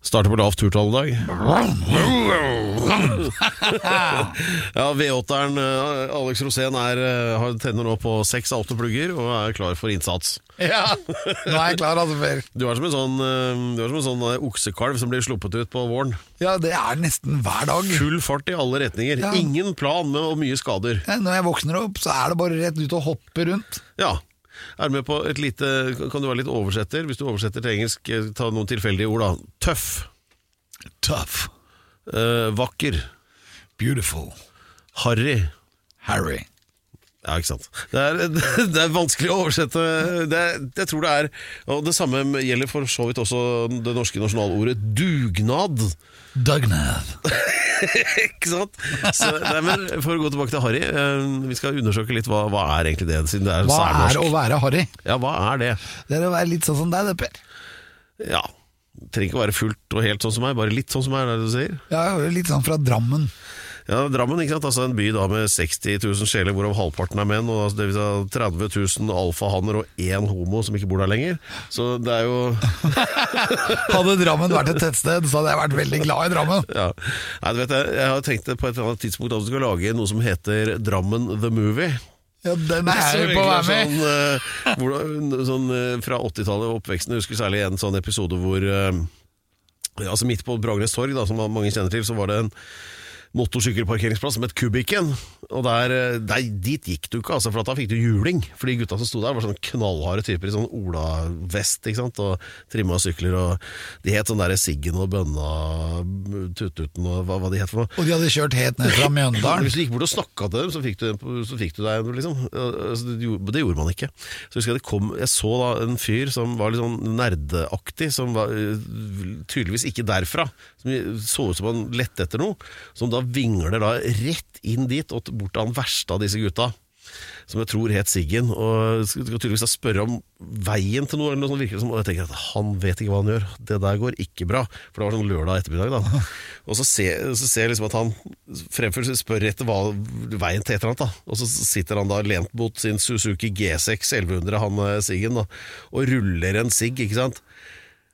Starter på lavt turtall i dag. ja, V8-eren eh, Alex Rosén er, eh, har tenner nå på seks av åtte plugger og er klar for innsats. Ja, nå er jeg klar, altså, Per. Du er som en sånn, eh, du er som en sånn oksekalv som blir sluppet ut på våren. Ja, det er nesten hver dag. Full fart i alle retninger. Ja. Ingen plan med og mye skader. Ja, Når jeg våkner opp, så er det bare rett ut og hoppe rundt. Ja. Er med på et lite Kan du være litt oversetter? Hvis du oversetter til engelsk, eh, ta noen tilfeldige ord, da. Tøff. Tough. eh, vakker. Beautiful. Harry. Harry. Ja, ikke sant. Det er, det er vanskelig å oversette. Det, er- jeg tror det er Og det samme gjelder for så vidt også det norske nasjonalordet dugnad. Dugnad. ikke sant? Så, nei, men for å gå tilbake til Harry, eh, vi skal undersøke litt hva, hva er egentlig det, siden det er Hva er å være Harry? Ja, hva er det? Det er å være litt sånn som deg, det, Per. Ja, trenger ikke å være fullt og helt sånn som meg, bare litt sånn som meg, er det du sier? Ja, litt sånn fra Drammen. Ja, Drammen, ikke sant? Altså en by da med 60 000 sjeler, hvorav halvparten er menn, og altså det vil si 30 000 alfahanner og én homo som ikke bor der lenger. Så det er jo Hadde Drammen vært et tettsted, så hadde jeg vært veldig glad i Drammen. ja. Nei, du vet jeg, jeg har tenkt på et eller annet tidspunkt at du skal lage noe som heter Drammen the Movie. Ja, den er jo jeg på å være med. Sånn, uh, hvordan- sånn uh, fra 80-tallet og oppveksten. Jeg husker særlig en sånn episode hvor uh, ja, altså Midt på Bragernes torg, da, som mange kjenner til, så var det en motorsykkelparkeringsplass som het Kubikken. Og der, eh, der, dit gikk du ikke, altså, for at da fikk du juling. For de gutta som sto der, var sånne knallharde typer i sånn olavest ikke sant? og trimma sykler. og De het sånn der Siggen og Bønna, Tututen og hva, hva de het for noe. Og de hadde kjørt helt ned fra Mjøndalen. Hvis du gikk bort og snakka til dem, så fikk du, så fikk du deg en, liksom. Altså, det, gjorde- man ikke. Så jeg husker jeg det kom Jeg så da en fyr som var litt sånn nerdeaktig, som var øh, tydeligvis ikke derfra. Som så ut som han lette etter noe. Som da vingler da rett inn dit, og bort til han verste av disse gutta. Som jeg tror het Siggen. Og skal tydeligvis da spørre om veien til noe. Eller noe sånt virker det som, Og jeg tenker at han vet ikke hva han gjør. Det der går ikke bra. For det var sånn lørdag ettermiddag. da Og så ser, så ser jeg liksom at han fremfor spør etter hva veien til et eller annet. da Og så sitter han da lent mot sin Suzuki G6 1100, han eh, Siggen, da og ruller en sigg, ikke sant.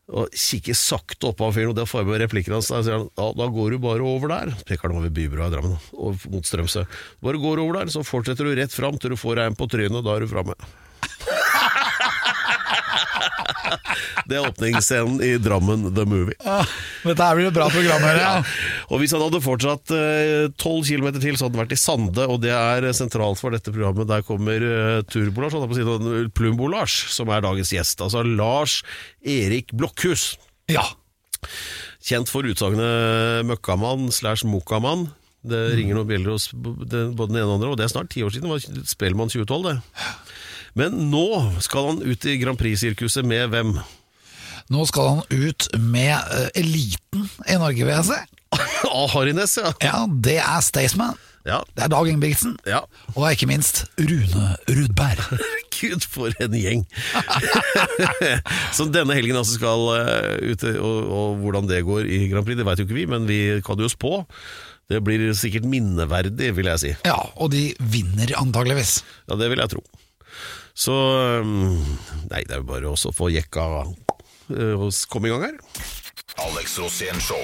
Og kikker sakte opp av fyren, og det får jeg med replikken hans. Da sier han ja, da går du bare over der. Peker han over Bybrua i Drammen, og mot Strømsø. Bare går over der, så fortsetter du rett fram til du får en på trynet, da er du framme. Det er åpningsscenen i Drammen The Movie. Ah, Dette her blir et bra program, Her, ja. Og hvis han hadde fortsatt eh, 12 km til, så hadde han vært i Sande, og det er eh, sentralt for dette programmet. Der kommer eh, Turbo-Lars, si, Plumbo-Lars, som er dagens gjest. Altså Lars Erik Blokhus. Ja. Kjent for utsagnet møkkamann slash mokkamann. Det ringer noen bjeller hos både den ene og den andre, og det er snart ti år siden. Det var Spellemann 2012, det. Men nå skal han ut i Grand Prix-sirkuset med hvem? Nå skal han ut med uh, eliten i Norge, vil jeg si. Ah, Harines, ja. Ja, det er Staysman. Ja. Det er Dag Ingebrigtsen. ja. Og ikke minst Rune Rudberg. Gud, for en gjeng! Så denne helgen altså skal uh, ut, og, og hvordan det går i Grand Prix, det vet jo ikke vi, men vi kan jo spå. Det blir sikkert minneverdig, vil jeg si. Ja, og de vinner antageligvis. Ja, det vil jeg tro. Så um, Nei, det er jo bare å få jekka eh, og komme i gang her. Alex Rosén Show.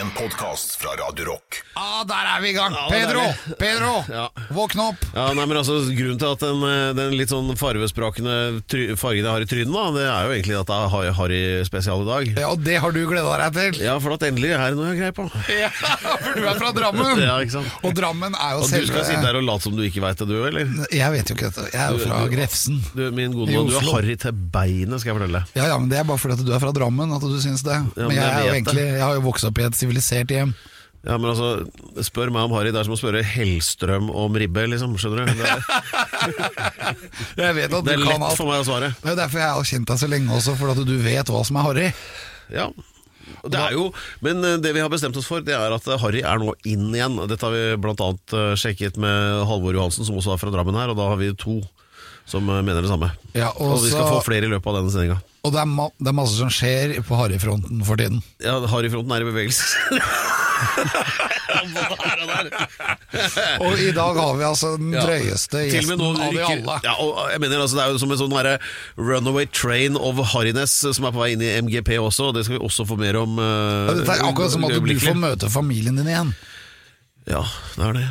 En podkast fra Radio Rock. Ah, der er vi i gang! Ja, Pedro! Pedro! Ja. Våkne opp! Ja, nei, men altså Grunnen til at den, eh, den litt sånn farvesprakende fargen jeg har i trynet, da, det er jo egentlig at jeg har Harry-spesial i dag. Ja, og det har du gleda deg til. Ja, for at endelig er det noe jeg har greie på. Ja, for du er fra Drammen! Ja, ikke sant? Og Drammen er jo Og du skal sitte der og late som du ikke veit det, du, eller? Jeg vet jo ikke dette. Jeg er jo fra Du- du- Grefsen. Du, min gode mann, du er harry til beinet, skal jeg fortelle. Ja, ja, men Det er bare fordi at du er fra Drammen at du syns det. men men jeg, jeg er jo egentlig, jeg har jo vokst opp i et sivilisert hjem. Ja, men altså, Spør meg om Harry, det er som å spørre Hellstrøm om ribbe, liksom. Skjønner du? Det er, Jeg vet at det er du kan lett alt. for meg å svare. Det er derfor jeg har kjent deg så lenge også, for at du vet hva som er harry. Ja, Det er jo, men eh, det vi har bestemt oss for, det er at eh, Harry er nå inn igjen. Dette har vi annet eh, sjekket med Halvor Johansen, som også er fra Drammen her, og da har vi to som eh, mener det samme. Ja, og og vi skal få flere i løpet av denne sendinga. Og det er, ma det er masse som skjer på Harryfronten for tiden. Ja, Harryfronten er i bevegelse. Og i dag har vi altså den drøyeste ja. gjesten av de alle. Ja, og jeg mener altså Det er jo som en sånn runaway train of Harryness som er på vei inn i MGP også. og Det skal vi også få mer om. Uh, Ja, Dette er akkurat som at du får møte familien din igjen. Ja, det er det.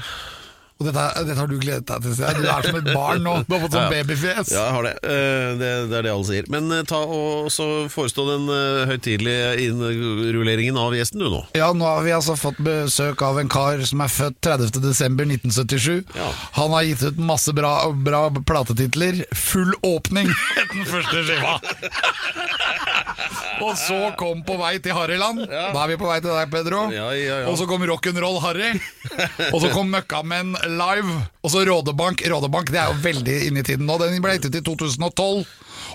Og dette, dette har du gledet deg til. Du er som et barn nå. Du har fått sånn babyfjes. Ja, jeg har det. Eh, det. Det er det alle sier. Men eh, ta og så forestå den uh, høytidelige innrulleringen av gjesten du nå. Ja, nå har vi altså fått besøk av en kar som er født 30. desember 1977. Ja. Han har gitt ut masse bra, bra platetitler. Full åpning het den første skiva. Og så kom På vei til Harryland. Da er vi på vei til deg, Pedro. Ja, ja, ja. Og så kom Rock'n'Roll Harry. Og så kom Møkkamenn live. Og så Rådebank. Rådebank det er jo veldig inne i tiden nå. Den ble gitt ut i 2012.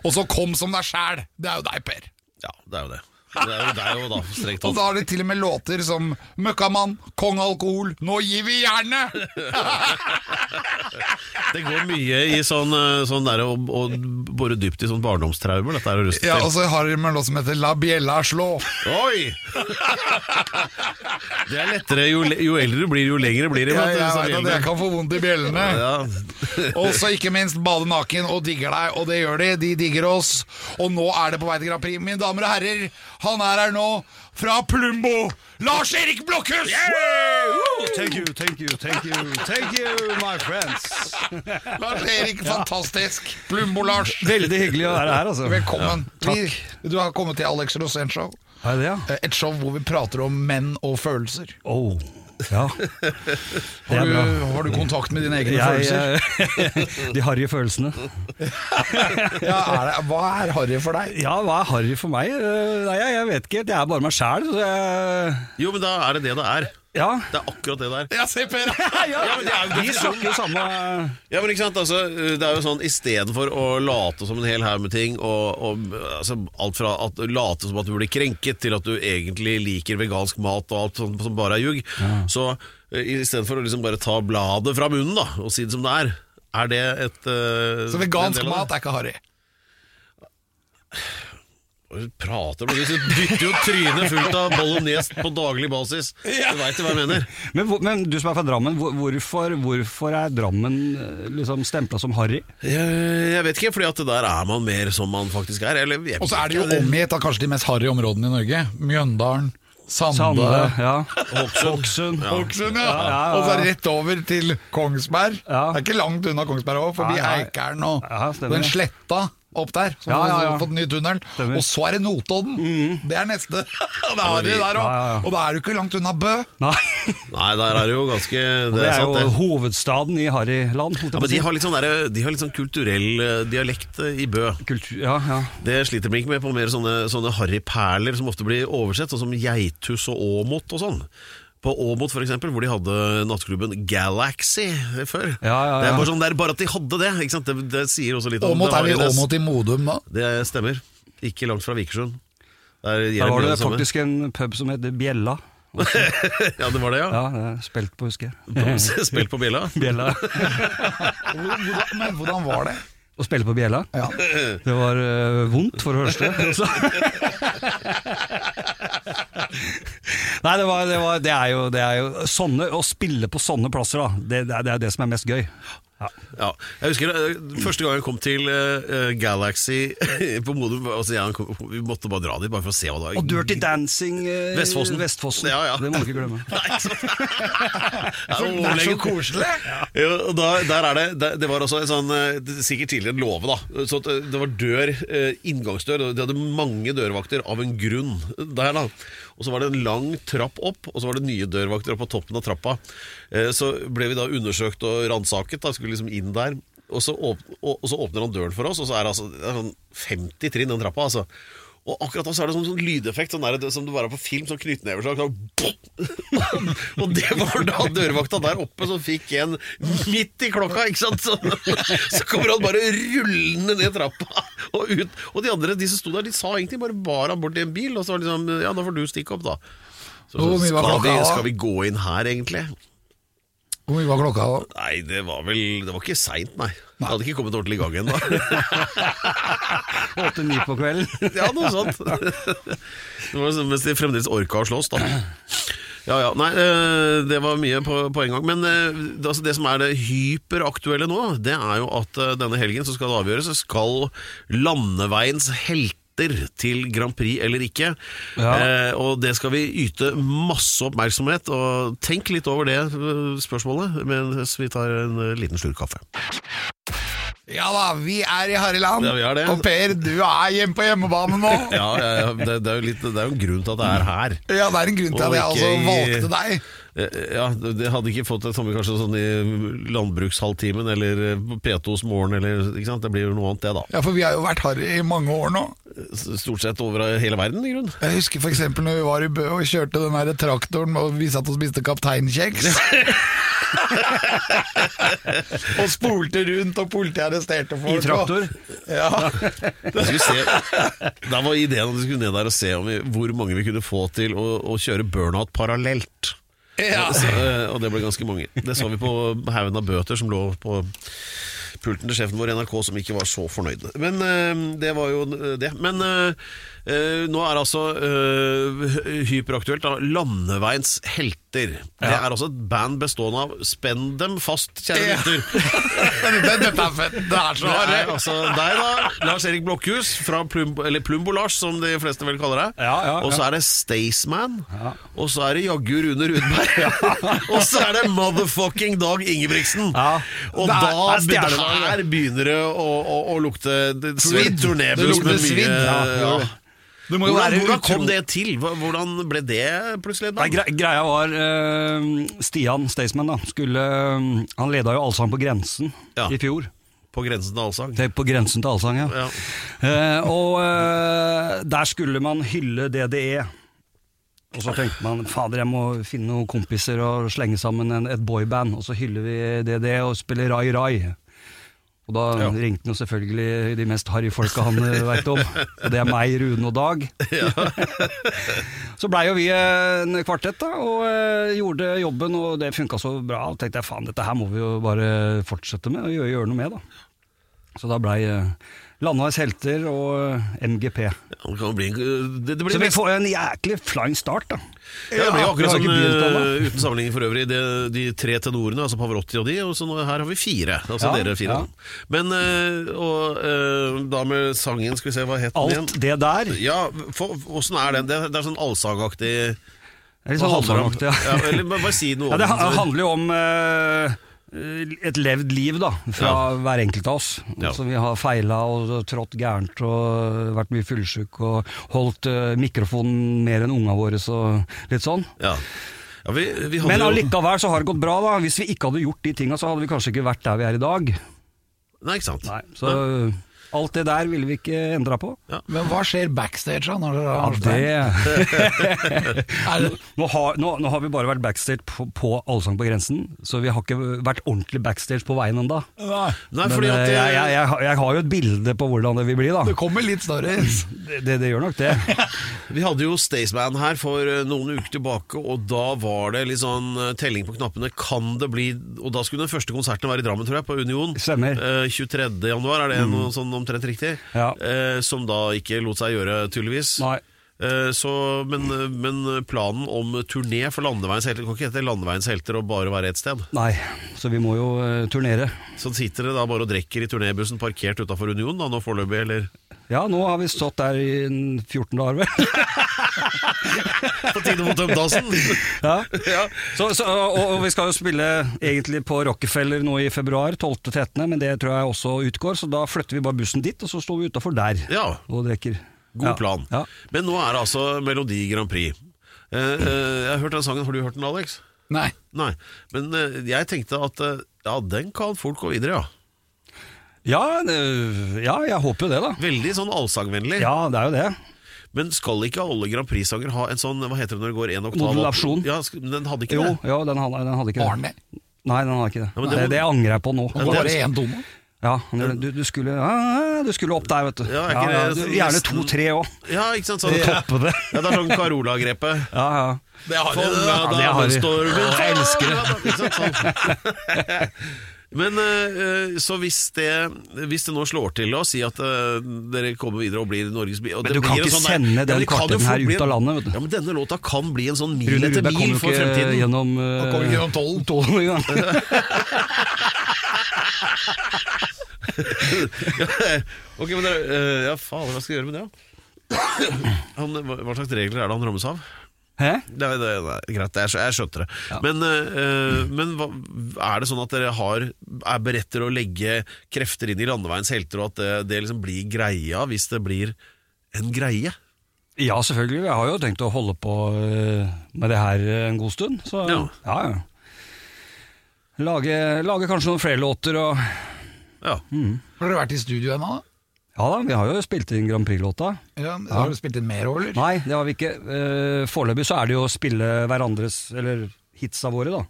Og så Kom som deg sjæl. Det er jo deg, Per. Ja, det er jo det. Det er jo, deg jo da strengt Og da har de til og med låter som Møkkamann, Kong Alkohol, Nå gir vi jernet! Det går mye i sånn, eh, sånn der å, å bore dypt i sånn barndomstraumer, dette er å ruste Ja, til. Og så har de en låt som heter La bjella Slå. Oi! Det er lettere, jo, jo eldre du blir, jo lengre blir det. Ja, jeg, jeg vet at jeg kan få vondt i bjellene. Ja. Og så ikke minst bade naken og digger deg, og det gjør de. De digger oss. Og nå er det på vei til Grand Prix. Mine damer og herrer, han er her nå, fra Plumbo, Lars-Erik Blokhus! Thank you, thank you, thank you, thank you, my friends. Lars-Erik, fantastisk. Plumbo-Lars. Veldig hyggelig å være her, altså. Velkommen. Ja, Vi, takk. du har kommet til Alex Rosén Show. Det det, ja? Eh, Et show hvor vi prater om menn og følelser. Oh, ja. Det Har er du, bra. har du kontakt med dine egne Jeg, følelser? de harry følelsene. Ja, er det, hva er harry for deg? Ja, hva er harry for meg? Eh, Nei, jeg, jeg vet ikke Det Jeg er bare meg sjæl. Jo, men da er det det det er. Ja. Det er akkurat det det er. Ja, se Per! ja, men det er jo Vi snakker jo samme Ja, men ikke sant, altså, det er jo sånn Istedenfor å late som en hel haug med ting, og, og altså, alt fra at late som at du blir krenket, til at du egentlig liker vegansk mat og alt sånt som bare er ljug, så uh, istedenfor å liksom bare ta bladet fra munnen da, og si det som det er, er det et uh, Så vegansk mat er ikke harry? Hva Prater du Du dytter jo trynet fullt av bolognese på daglig basis. Du veit jo hva jeg mener. men, hvor- men du som er fra Drammen, hvor- hvorfor, hvorfor er Drammen eh, liksom stempla som harry? Jeg, jeg vet ikke, fordi at der er man mer som man faktisk er. Eller, jeg Og så er det jo omgitt av kanskje de mest harry områdene i Norge. Mjøndalen, Sande, Sande, ja. Hokksund. Ja. Hokksund, ja. Ja, ja, ja. Og så rett over til Kongsberg. Ja. Det er ikke langt unna Kongsberg òg, forbi Ja, ja. Eikeren og Ja, stemmer den sletta opp der. Som Ja, ja, ja. har fått ny tunnel. Stemmer. Og så er det Notodden. Det er neste. det har de der òg. Ja, ja, ja. Og da er du ikke langt unna Bø. Nei, Nei, der er det jo ganske Det, det er er sant, jo det. hovedstaden i harryland. Ja, men de har litt sånn, derre- de har litt sånn kulturell eh, dialekt eh, i Bø. Kultur, ja, ja. Det sliter de ikke med på mer sånne, sånne harryperler som ofte blir oversett, sånn som Geithus og Åmot og sånn. På Åmot eksempel, hvor de hadde nattklubben Galaxy før. Ja, ja, Det er bare sånn, det er bare at de hadde det. Ikke sant? Det, det sier også litt om Åmot er vi Harryness. Åmot i Modum, da. Det stemmer. Ikke langt fra Vikersund. Der, Der var det det faktisk en pub som heter Bjella. Ja, det var det, ja. Ja, det er spilt på, husker jeg. Spilt på bjella. Bjella. Hvordan- Men hvordan var det? Å spille på bjella? Ja. Det var uh, vondt, for det første. Nei, det, var, det, var, det, er jo, det er jo sånne Å spille på sånne plasser, da. Det, er, er det som er mest gøy. Ja. Ja, jeg husker eh, Første gang jeg kom til eh, Galaxy på Modum altså, jeg, kom, Vi måtte bare dra dit bare for å se hva det var. Og Dirty Dancing eh, Vestfossen. Vestfossen. Ja, ja. Det må du ikke glemme. Ja, Det er så koselig! Ja, og da, der er det, det Det var også en sånn eh, det- Sikkert tidligere en låve, da. Så at eh, det var dør, eh, inngangsdør. og De hadde mange dørvakter av en grunn der, da. Og så var det en lang trapp opp, og så var det nye dørvakter opp på toppen av trappa. Eh, Så ble vi da undersøkt og ransaket, da skulle liksom inn der. Og så, åpner, og, og så åpner han døren for oss, og så er det altså det er sånn 50 trinn den trappa. altså Og akkurat da så er det sånn, sånn lydeffekt sånn der, som du bare har på film, sånn knyttneveslag. Sånn, og det var da dørvakta der oppe som fikk en midt i klokka, ikke sant? Så, så kommer han bare rullende ned trappa og ut. Og de andre, de som sto der, de sa egentlig bare bar han bort i en bil, og så var det liksom Ja, da får du stikke opp, da. Så, så skal, vi, skal vi gå inn her, egentlig? Hvor mye var klokka da? Nei, det var vel Det var ikke seint, nei. Det hadde ikke kommet ordentlig i gang ennå. Åtte-ni på kvelden. Ja, noe sånt. Det var sånn mens de fremdeles orka å slåss, da. Ja, ja, nei, eh, det var mye på, på en gang. Men eh, det, altså det som er det hyperaktuelle nå, det er jo at eh, denne helgen så skal det avgjøres. Skal landeveiens helter til Grand Prix eller ikke? Ja. Eh, og det skal vi yte masse oppmerksomhet. Og tenk litt over det eh, spørsmålet mens vi tar en eh, liten slurk kaffe. Ja da, vi er i Harreland. Ja, vi er det. Og Per, du er hjemme på hjemmebane nå. Ja, ja, ja det, det, er jo litt, det er jo en grunn til at det er her. Ja, det er en grunn til at jeg altså valgte deg. Eh, Ja, det hadde ikke fått det samme kanskje sånn i landbrukshalvtimen eller eh, på P2s morgen eller ikke sant? Det blir jo noe annet det da. Ja, for vi har jo vært harry i mange år nå. Stort sett over hele verden i grunn. Jeg husker f.eks. når vi var i Bø og kjørte den der traktoren og vi satt og spiste kapteinkjeks. og spolte rundt, og politiet arresterte folk. I traktor. Ja. Se, da var ideen at vi skulle ned der og se om vi, hvor mange vi kunne få til å, å kjøre burnout parallelt. Ja. Så, og det ble ganske mange. Det så vi på haugen av bøter som lå på pulten til sjefen vår i NRK, som ikke var så fornøyd. Men eh, det var jo det. Men eh, nå er altså eh, hyperaktuelt da, Landeveiens helter. Det er altså et band bestående av Spenn dem fast, kjære Ja. lytter. Er fett. Det er så er altså deg, da. Lars-Erik Blokhus, fra Plumbo, eller Plumbo-Lars, som de fleste vel kaller deg. Ja, ja, Og så er det Staysman. Ja. Og så er det jaggu Rune Rudberg. og så er det motherfucking Dag Ingebrigtsen. Ja. Og da er her begynner det å, å, å lukte Svidd. turnébuss med mye svidd, ja. ja. Du må jo Hvordan, være hvordan kom det til? Hvordan ble det plutselig? et Da? Nei, greia var uh, Stian Staysman da skulle, uh, Han leda jo Allsang på grensen Ja. i fjor. På grensen til allsang? Det er på grensen til Allsang, ja. Ja. Uh, og der skulle man hylle DDE. Og så tenkte man fader, jeg må finne noen kompiser og slenge sammen en, et boyband. Og så hyller vi DDE og spiller Rai Rai. Og da Ja. ringte han jo selvfølgelig de mest harry folka han veit om. Og det er meg, Rune og Dag. så blei jo vi en kvartett, da, og eh, gjorde jobben, og det funka så bra. Og tenkte jeg faen, dette her må vi jo bare fortsette med, og gjøre, gjøre noe med, da. Så da blei uh, helter og eh, MGP. Ja, Det, kan bli, det, det blir Så vi får en jæklig flying start, da. Ja, det blir jo akkurat sånn, uten sammenligning for øvrig, det, de tre tenorene, altså Pavarotti og de, og så her har vi fire. Altså Ja, dere fire. ja. Men eh, og da med sangen, skal vi se, hva het den igjen? Alt det der Ja, åssen er den? Det, er- det er sånn allsangaktig litt sånn om? halvsangaktig. Ja. Ja, eller bare, si noe Ja, det om handler jo om eh, et levd liv, da, fra hver enkelt av oss. Ja. Så vi har feila og trådt gærent og vært mye fyllesyk og holdt uh, mikrofonen mer enn unga våre, og litt sånn. Ja. Ja, vi, vi Men allikevel så har det gått bra, da. Hvis vi ikke hadde gjort de tinga, så hadde vi kanskje ikke vært der vi er i dag. Nei, ikke sant. Nei, så alt det der ville vi ikke endra på. Men hva skjer backstage da? Når dere har det det nå har, nå, nå har vi bare vært backstage på, på Allsang på grensen, så vi har ikke vært ordentlig backstage på veien ennå. Men fordi eh, at jeg, jeg, jeg, har- jeg har jo et bilde på hvordan det vil bli, da. det kommer litt stories. Det, det, det gjør nok det. Vi hadde jo Staysman her for eh, noen uker tilbake, og da var det litt sånn eh, telling på knappene. Kan det bli Og da skulle den første konserten være i Drammen, tror jeg, på Union. Stemmer. Eh, 23. januar, er det noe sånn omtrent riktig? Ja. Eh, som da ikke lot seg gjøre, tydeligvis. Nei. Eh, så, men, men planen om turné for Landeveiens helter kan ikke hete Landeveiens helter og bare være ett sted. Nei, så vi må jo eh, turnere. Så sitter dere da bare og drikker i turnébussen parkert utafor Union da, nå foreløpig, eller? Ja, nå har vi stått der i 14 dager, vel. På tide å få tømt dassen! Ja. ja. Så, så, og, og vi skal jo spille egentlig på Rockefeller nå i februar, 12.13., men det tror jeg også utgår, så da flytter vi bare bussen dit, og så står vi utafor der Ja. og drikker. God Ja. plan. Ja. Men nå er det altså Melodi Grand Prix. Eh, eh, jeg har hørt den sangen, Har du hørt den, Alex? Nei. Nei. Men eh, jeg tenkte at eh, ja, den kan fort gå videre, ja. Ja, øh, ja, jeg håper jo det, da. Veldig sånn allsangvennlig. Ja, det er jo det. Men skal ikke alle Grand Prix-sanger ha en sånn Hva heter det når det går en oktav opp? Modulasjon. Ja, sk- men den hadde ikke Jo, det. jo den, hadde, den hadde ikke det. Arne. Nei, den hadde ikke det. Ja, men det det, må- det, angrer jeg på nå. Det er bare én tone. Ja, du, du, skulle, ja, du skulle opp der, vet du. Ja, ikke ja, du, gjerne to-tre òg. Ja, ikke sant? Sånn, Toppe det. Ja, det er sånn Carola-grepet. Ja, ja. Det har Fånga Ja, det har damestormen jeg elsker det. Sånn. Men eh, så hvis det, hvis det nå slår til å si at eh, dere kommer videre og blir Norges og Men du kan ikke sånn sende den ja, fort her ut av landet, vet du. Ja, men Denne låta kan bli en sånn mil Rune etter mil for fremtiden. gjennom uh, Han kom ikke gjennom tollen. tollen ok, men det, er- ja, faen, hva skal jeg gjøre med det? da? Han, hva hva slags regler er det han rammes av? Hæ? Det, er- det, er greit, jeg, skjø- jeg skjønte det. Men, eh, men hva, er det sånn at dere har, er beredt til å legge krefter inn i landeveiens helter, og at det, det liksom blir greia hvis det blir en greie? Ja, selvfølgelig. Jeg har jo tenkt å holde på uh, med det her en god stund. Så Ja. ja, ja. Lage, lage kanskje noen flere låter og Ja. Har dere vært i studio ennå? da? Ja da, vi har jo spilt inn Grand Prix-låta. Ja, Har dere spilt inn mer òg, eller? Nei, det har vi ikke. Uh, Foreløpig så er det jo å spille hverandres, eller hitsa våre, da.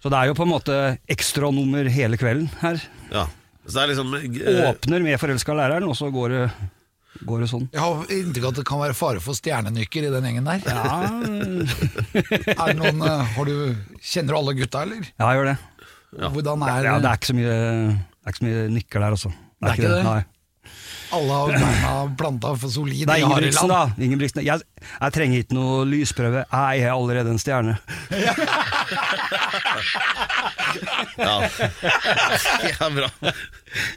Så det er jo på en måte ekstranummer hele kvelden her. ja. Så det er liksom eh, Åpner med 'Forelska læreren', og så går det, går det sånn. Jeg har inntrykk av at det kan være fare for stjernenykker i den gjengen der. Ja, Er det noen, har du, kjenner du alle gutta, eller? ja jeg gjør det. Hvordan er, Ja, det er ikke så mye, det er ikke så mye nykker der, altså. Det er ikke det? Nei. Alle har beina planta for solid Nei, er Ingebrigtsen, da. Ingebrigtsen. Jeg, jeg trenger ikke noe lysprøve. Jeg er allerede en stjerne. Ja. ja, bra.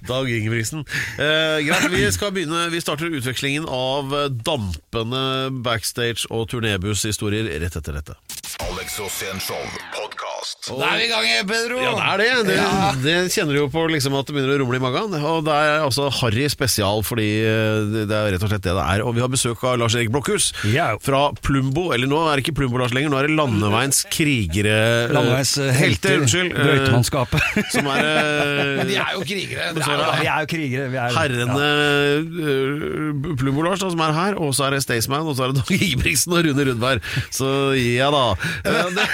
Dag Ingebrigtsen. Eh, greit, vi skal begynne Vi starter utvekslingen av dampende backstage- og turnébusshistorier rett etter dette. Alex Rosén Show podkast. Da er vi i gang, Pedro! Ja, det er det. Det, Ja. det kjenner du jo på liksom at det begynner å rumle i magen. Og det er altså Harry spesial, fordi eh, det er rett og slett det det er. Og vi har besøk av Lars Erik Blokhus Ja. fra Plumbo. Eller nå er det ikke Plumbo-Lars lenger, nå er det Landeveiens krigere Landeveis eh, helter. Unnskyld. eh, Brøytemannskapet. Som er Men de er jo krigere. Er er det. Vi er jo krigere. Vi er, herrene ja. Plumbo-Lars, da, som er her, og så er det Staysman, og så er det Dag Ingebrigtsen og Rune Rudberg. Så ja da. Det-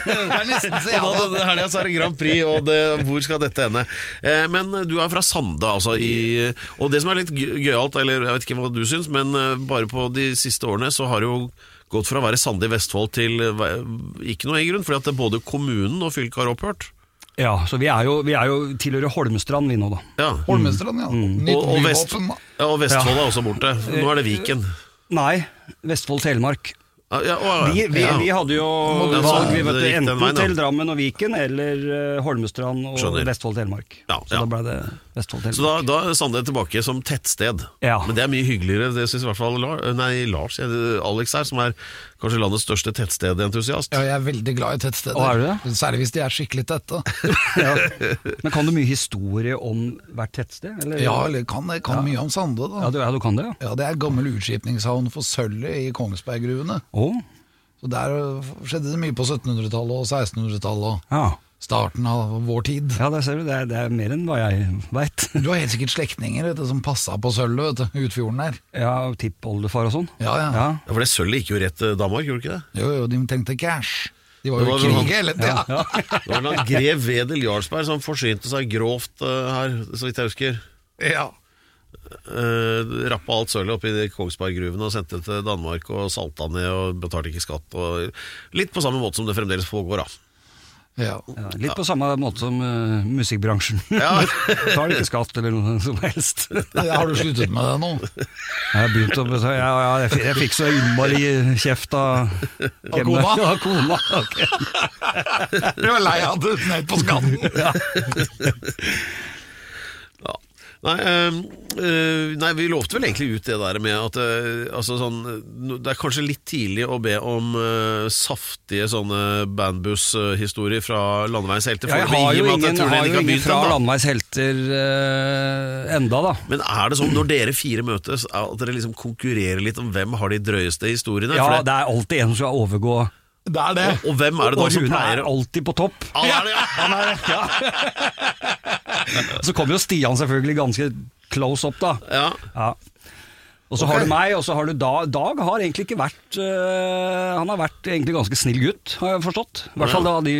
Det er nesten så Og ja, da, denne helga er det Grand Prix, og det, hvor skal dette ende? Eh, men du er fra Sande, altså. I, og det som er litt gø- gøyalt, eller jeg vet ikke hva du syns, men eh, bare på de siste årene så har det jo gått fra å være Sande i Vestfold til eh, ikke noe i grunn, fordi at både kommunen og fylket har opphørt. ja, så vi er jo, vi er jo tilhører Holmestrand, vi nå, da. Ja. Holmestrand, ja. Nytt Og, og, Vest, ja, og Vestfold er også borte. Nå er det Viken. Nei, Vestfold-Telemark. Ja, ja, å, Vi, vi, ja. vi hadde jo valg, vi vet, enten veien, til Drammen og Viken eller eh, Holmestrand og Skjønner. Vestfold-Telemark. Ja, Så da ble det Så Vestfold, så da, da er Sande tilbake som tettsted. Ja. Men det er mye hyggeligere, det syns i hvert fall Lars, nei, Lars, jeg- Alex her, som er kanskje landets største tettstedentusiast. Ja, jeg er veldig glad i tettsteder. Å, er du det? Særlig hvis de er skikkelig tette. Ja. Men kan du mye historie om hvert tettsted? Eller? Ja, eller kan, jeg kan mye om Sande, da. Ja, du, ja, du kan det, ja. Ja, Det er gammel utskipningshavn for sølvet i Kongsberggruvene. Oh. Så Der skjedde det mye på 1700-tallet og 1600-tallet ja. Starten av vår tid. ja, der ser du. Det er, det er mer enn hva jeg veit. Du har helt sikkert slektninger du, som passa på sølvet vet du, utfjorden der. Ja, tippoldefar og sånn. Ja, ja. Ja. Ja, For det sølvet gikk jo rett til Danmark, gjorde det ikke det? Jo, jo, de tenkte cash. De var jo var i han- krig hele tida. Det var en grev Wedel Jarlsberg som forsynte seg grovt uh, her, så vidt jeg husker. Ja. Uh, rappa alt sølvet oppi Kongsberggruvene og sendte det til Danmark og salta ned og betalte ikke skatt. Og litt på samme måte som det fremdeles pågår, da. Ja. Ja, litt på samme måte som uh, musikkbransjen. Ja. Tar ikke skatt eller noe som helst. Har du sluttet med det nå? Jeg har begynt å betale Ja, ja, jeg, jeg fikk så innmari kjeft av Av kona? Av kona. okay. Du var lei av det ned på skatten. Nei, eh, eh, nei, vi lovte vel egentlig ut det der med at øh, altså sånn, Det er kanskje litt tidlig å be om øh, saftige sånne bandbusshistorier fra Landeveis helter. Ja, jeg har jo og ingen, har ikke jo har ingen fra den, Landeveis helter enda, da. Men er det sånn når dere fire møtes, at dere liksom konkurrerer litt om hvem har de drøyeste historiene? Ja, det, det er alltid en som skal overgå. Det er det. og hvem er det da som pleier Rune er alltid på topp. Ja, det er det, ja. Han er, ja. Så kommer jo Stian selvfølgelig ganske close up, da. Ja. Ja. Og så har du meg, og så har du Dag. Dag har egentlig ikke vært uh, Han har vært egentlig ganske snill gutt, har jeg forstått. I hvert fall av, de,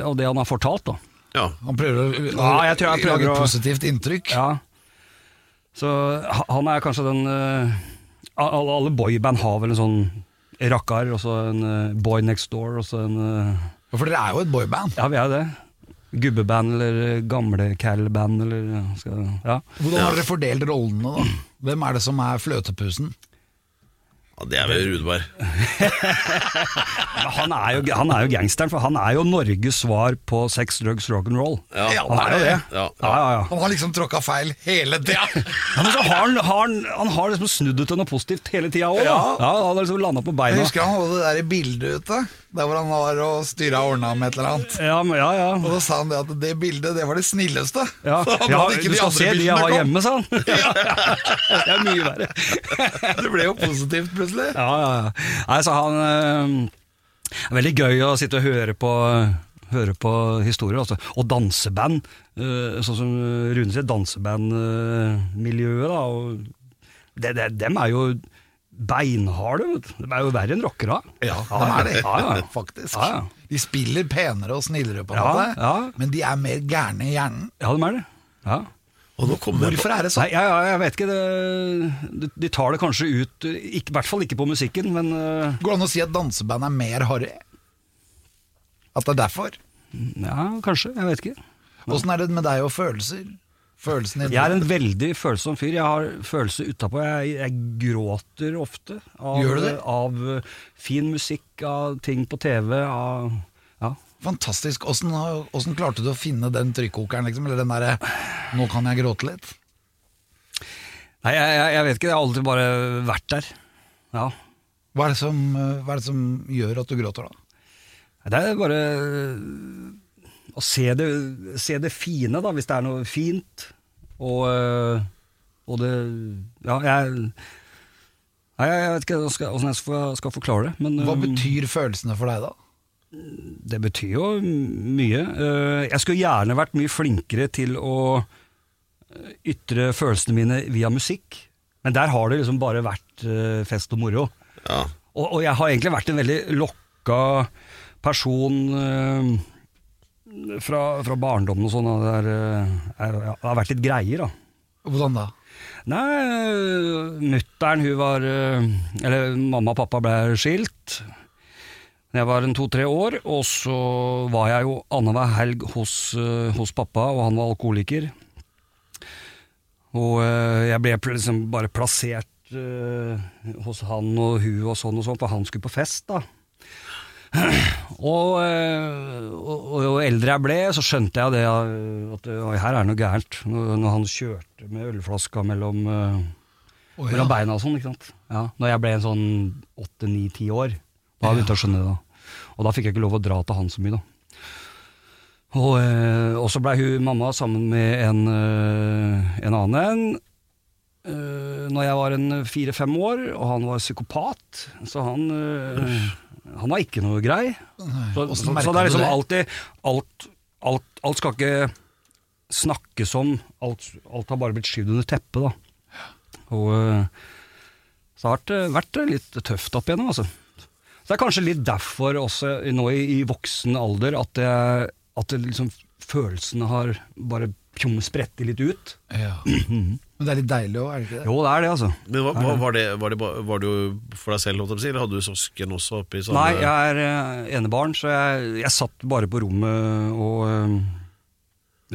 av det han har fortalt, da. Ja. Han prøver å, Ja, jeg tror jeg prøver lage et positivt inntrykk. Ja. Så han er kanskje den uh, Alle, alle boyband har vel en sånn rakkar, og så en uh, boy next door, og så en For dere er jo et boyband. Ja, vi er jo det. Gubbeband eller øh, gamle cal-band eller ja, skal, ja. Hvordan har dere fordelt rollene, da? Hvem er det som er fløtepusen? ja, det er vel Rudeberg. Han er, jo, han er jo gangsteren, for han er jo Norges svar på sex, drugs, rock'n'roll. Ja. Han er jo det. Ja, Ja, ja, ja. Han har liksom tråkka feil hele tida! Ja, men så han, har han, han har liksom snudd det til noe positivt hele tida òg. Ja. Ja. han har liksom landa på beina. Jeg husker han hadde det der i bildet ute, der hvor han var og styra og ordna med et eller annet. Ja, ja, ja. Og da sa han det at det bildet, det var det snilleste. Ja, Så han ja ikke du de skal se de jeg har hjemme, sa han. det er mye verre. Det ble jo positivt plutselig. Ja, ja. Nei, så han øh, er Veldig gøy å sitte og høre på Høre på historier, altså. Og danseband. øh, sånn som Rune sier, dansebandmiljøet, da. Og det, det, dem er jo beinharde. vet du. De er jo verre enn rockere. Ja, de er det, Ja, ja. faktisk. Ja, ja. De spiller penere og snillere, på en Ja, måte, ja. men de er mer gærne i hjernen. Ja, de er det. Ja. Hvorfor er det sånn? Nei, jeg, jeg, jeg vet ikke. Det, de, de tar det kanskje ut I hvert fall ikke på musikken, men uh... Går det an å si at danseband er mer harry? At det er derfor? ja, kanskje. Jeg vet ikke. Åssen er det med deg og følelser? Følelsene Jeg er en veldig følsom fyr. Jeg har følelser utapå. Jeg, jeg gråter ofte av, av uh, fin musikk, av ting på TV, av ja. Fantastisk. Åssen klarte du å finne den trykkokeren, liksom? Eller den derre 'nå kan jeg gråte litt'? Nei, jeg, jeg, vet ikke. Jeg har alltid bare vært der. Ja. Hva er, som, eh, hva er det som gjør at du gråter, da? Det er bare å se det, se det fine, da, hvis det er noe fint. Og, øh, og det Ja, jeg Nei, jeg vet ikke åssen jeg skal, skal forklare det. Men Hva øh, betyr følelsene for deg, da? Det betyr jo mye. Eh, Jeg skulle gjerne vært mye flinkere til å eh, ytre følelsene mine via musikk. Men der har det liksom bare vært eh, fest og moro. Ja. Og, og jeg har egentlig vært en veldig lokka person eh, fra, fra barndommen og sånn. Det, eh, det har vært litt greier, da. Hvordan da? Nei, mutter'n hun var eh, Eller mamma og pappa ble skilt da jeg var en to-tre år, og så var jeg jo annenhver helg hos, eh, hos pappa, og han var alkoholiker. Og eh, jeg ble liksom bare plassert eh, hos han og hun og sånn og sånn, for han skulle på fest, da. Og, eh, og, og jo eldre jeg ble, så skjønte jeg det eh, at her er noe gærent. Når, når han kjørte med ølflaska mellom, oh, ja. mellom beina og sånn. ikke sant? Ja, når jeg ble en sånn åtte-ni-ti år. Da begynte jeg å skjønne det. da. Og da fikk jeg ikke lov å dra til han så mye, da. Og, og så blei hun mamma sammen med en, en annen en. Uh, når jeg var en fire-fem år, og han var psykopat, så han eh, Han var ikke noe grei. Så, så, så det er liksom alltid alt, alt, alt skal ikke snakkes om. Alt, alt har bare blitt skyvd under teppet, da. Og eh, så har eh, vært litt tøft opp igjennom, altså. Så det er kanskje litt derfor også nå i, i voksen alder at, jeg, at det liksom, følelsene har bare spredt litt ut. Ja. Men det er litt deilig òg, er det ikke det? Jo, det er det, altså. Men hva, hva, var, det, var, det, var du for deg selv, holdt jeg på å si, eller hadde du søsken også oppi sånn Nei, jeg er eh, enebarn, så jeg, jeg satt bare på rommet og eh,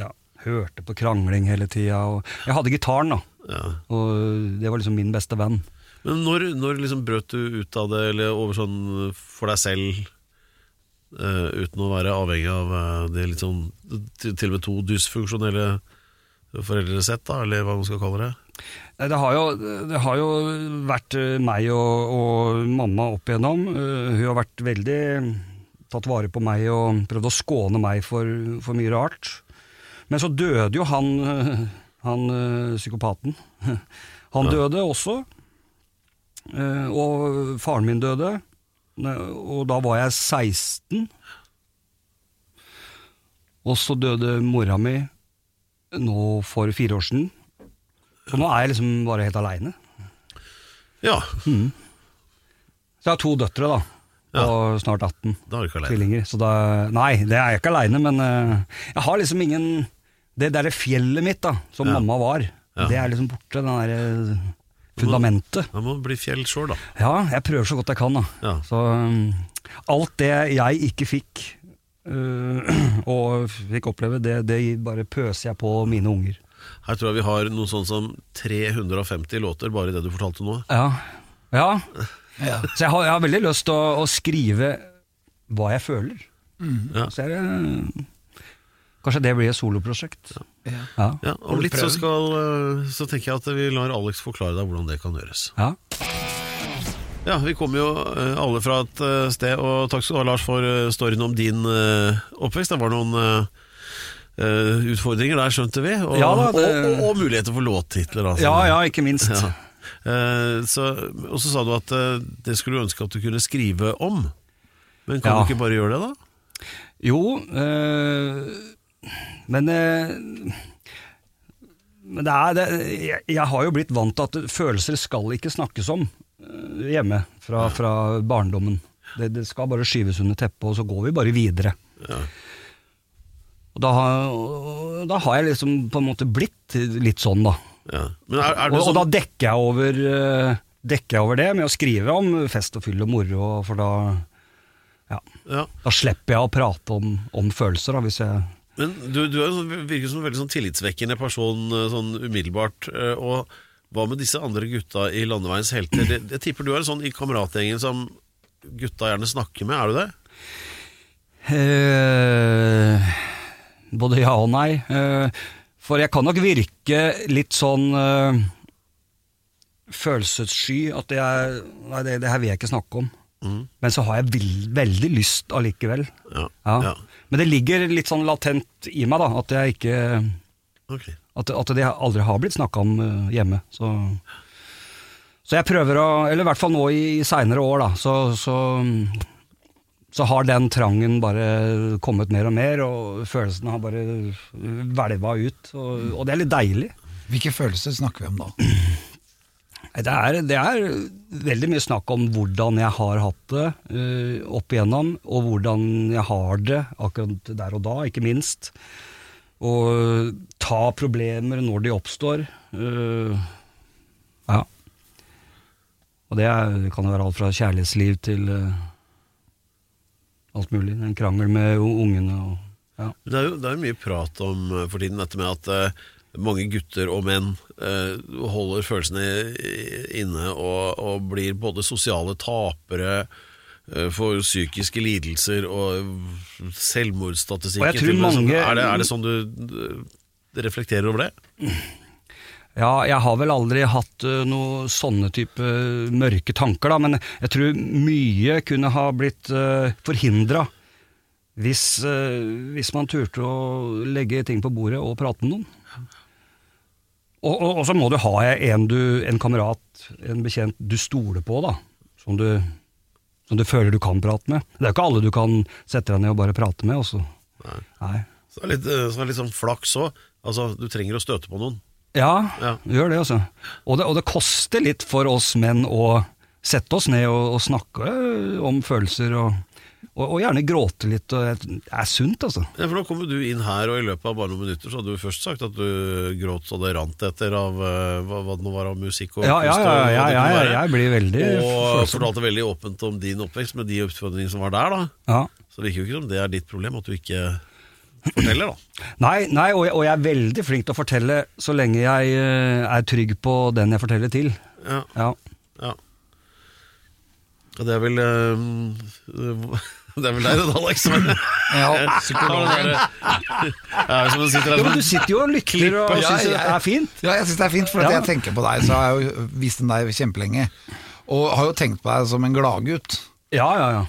ja, hørte på krangling hele tida. Jeg hadde gitaren, da, ja. og det var liksom min beste venn. Men når, når liksom brøt du ut av det, eller over sånn for deg selv, Uh, uten å være avhengig av uh, det litt sånn til, til og med to dysfunksjonelle foreldresett, da, eller hva man skal kalle det? Det har jo, det har jo vært eh, meg og, og mamma opp igjennom. Eh, Hun har vært veldig tatt vare på meg og prøvd å skåne meg for, for mye rart. Men så døde jo han, eh, han psykopaten. Han døde også. Og faren min døde. Og da var jeg 16. Og så døde mora mi nå for fire år siden. Og nå er jeg liksom bare helt aleine. Ja, Så jeg har to døtre, da. Og snart 18. da er du ikke alene. Tvillinger. Så da Nei, det er jeg ikke aleine, men uh, jeg har liksom ingen Det derre fjellet mitt, da, som Ja. mamma var, Ja. det er liksom borte. Den derre fundamentet. Man må bli fjell sjøl, da. Ja, jeg prøver så godt jeg kan, da. Ja. Så um, alt det jeg ikke fikk, og fikk oppleve, det, det bare pøser jeg på mine unger. Her tror jeg vi har noe sånn som 350 låter bare i det du fortalte nå. Ja. ja. Ja. Så jeg har, jeg har veldig lyst til å, å skrive hva jeg føler. Ja. Så er det Kanskje det blir et soloprosjekt. Ja. Ja. Ja, Om litt så, skal, eh, så tenker jeg at vi lar Alex forklare deg hvordan det kan gjøres. ja. Ja, Vi kommer jo eh, alle fra et eh, sted, og takk skal du ha, Lars, for eh, storyen om din oppvekst. Det var noen utfordringer der, skjønte vi. Og, Ja da, det- og, og, og muligheter for låttitler. Altså. ja, ja, ikke minst. Ja. Så, og så sa du at det skulle du ønske at du kunne skrive om. Men kan Ja. du ikke bare gjøre det, da? Jo, øh, men øh, Men det er det, jeg, jeg har jo blitt vant til at følelser skal ikke snakkes om hjemme fra, fra barndommen. Det, det skal bare skyves under teppet, og så går vi bare videre. Ja. Og da, har- da har jeg liksom på en måte blitt litt sånn, da. Ja. Men er, er Og, sånn? og da dekker jeg over øh, Dekker jeg over det med å skrive om fest og fyll og moro, for da ja, ja. da slipper jeg å prate om, om følelser, da, hvis jeg Men du, du er, sånn- virker som en veldig sånn tillitsvekkende person eh, sånn umiddelbart. eh, Og hva med disse andre gutta i Landeveiens helter? Det, jeg tipper du er sånn i kameratgjengen som gutta gjerne snakker med, er du det? Eh, både ja og nei. Eh, for jeg kan nok virke litt sånn eh, følelsessky. At jeg Nei, det, det her vil jeg ikke snakke om. Men så har jeg vel, veldig lyst allikevel. Ja. Ja. ja. Men det ligger litt sånn latent i meg, da. At jeg ikke Ok. At, at det aldri har blitt snakka om eh, hjemme. Så, så jeg prøver å Eller i hvert fall nå i, i seinere år, da. Så, så, så har den trangen bare kommet mer og mer, og følelsene har bare hvelva ut. Og, og det er litt deilig. Hvilke følelser snakker vi om da? Det er, det er veldig mye snakk om hvordan jeg har hatt det uh, opp igjennom, og hvordan jeg har det akkurat der og da, ikke minst. Og ta problemer når de oppstår. Uh, ja. Og det, er, det kan jo være alt fra kjærlighetsliv til uh, alt mulig. En krangel med ungene og ja. Det er jo det er mye prat om eh, for tiden dette med at uh, mange gutter og menn holder følelsene inne og, og blir både sosiale tapere for psykiske lidelser og jeg tror som- mange- er, det, er det sånn du eh, reflekterer over det? Ja, jeg har vel aldri hatt noen noe sånne type mørke tanker, da, men jeg tror mye kunne ha blitt forhindra hvis, eh, hvis man turte å legge ting på bordet og prate med noen. Og, og, og så må du ha en, du, en kamerat, en bekjent du stoler på, da, som du, som du føler du kan prate med. Det er jo ikke alle du kan sette deg ned og bare prate med. Også. Nei. Nei. Så det er litt, eh, så er litt sånn flaks òg. Altså, du trenger å støte på noen. Ja, Ja. gjør det altså. Og det, og det koster litt for oss menn å sette oss ned og, og snakke om følelser, og, og, og gjerne gråte litt. Og det er sunt, altså. Ja, for Nå kommer du inn her, og i løpet av bare noen minutter Så hadde du først sagt at du gråt så det rant etter av eh, hva, hva det nå var av musikk og Ja, ja, ja, ja, ja, ja, jeg blir veldig Og fortalte veldig åpent om din oppvekst med de utfordringene som var der. da Ja. Så det virker jo ikke som det er ditt problem at du ikke forteller, da. Nei, nei og, jeg, og jeg er veldig flink til å fortelle så lenge jeg eh, er trygg på den jeg forteller til. Ja, Ja. Det er vel eh, Det er vel deg, det, Alex. Som er, Ja, ja, ja, som sitter der, Jo, men du sitter jo og lytter og og syns ja, det er fint. Ja, jeg syns det er fint, for at Ja. jeg tenker på deg, så har jeg jo vist den deg kjempelenge. Og har jo tenkt på deg som en gladgutt. Ja, ja, ja.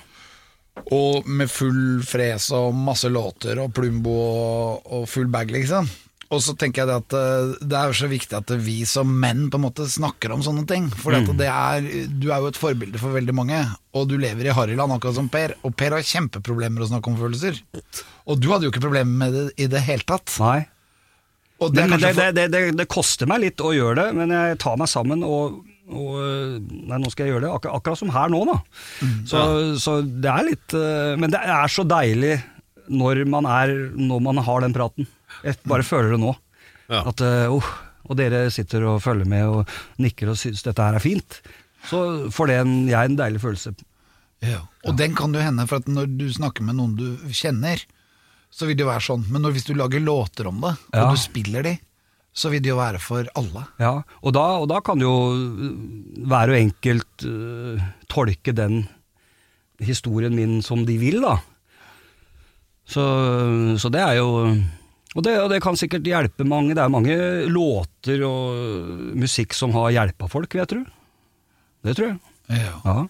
Og med full fres og masse låter og Plumbo og, og full bag, liksom. Og så tenker jeg det at eh, det er så viktig at vi som menn på en måte snakker om sånne ting. For Mm. du er jo et forbilde for veldig mange, og du lever i Harryland akkurat som Per. Og Per har kjempeproblemer med å snakke om følelser. Og du hadde jo ikke problemer med det i det hele tatt. Nei. Det Men, men det, for... det, det, koster meg litt å gjøre det, men jeg tar meg sammen og Og øh, nei, nå skal jeg gjøre det, akkur akkurat som her nå, da. Mm. Så, så det er litt øh, Men det er så deilig når man, er, når man har den praten. Jeg bare føler det nå. Ja. At, oh, og dere sitter og følger med og nikker og syns dette her er fint. Så får det en, jeg en deilig følelse. Ja. Og den kan jo hende, for at når du snakker med noen du kjenner, så vil det jo være sånn. Men når, hvis du lager låter om det, og Ja. du spiller de, så vil det jo være for alle. Ja, og da, og da kan jo hver og enkelt uh, tolke den historien min som de vil, da. Så, så det er jo og det, og det kan sikkert hjelpe mange. Det er mange låter og musikk som har hjelpa folk, vet du. Det tror jeg. Ja. Ja.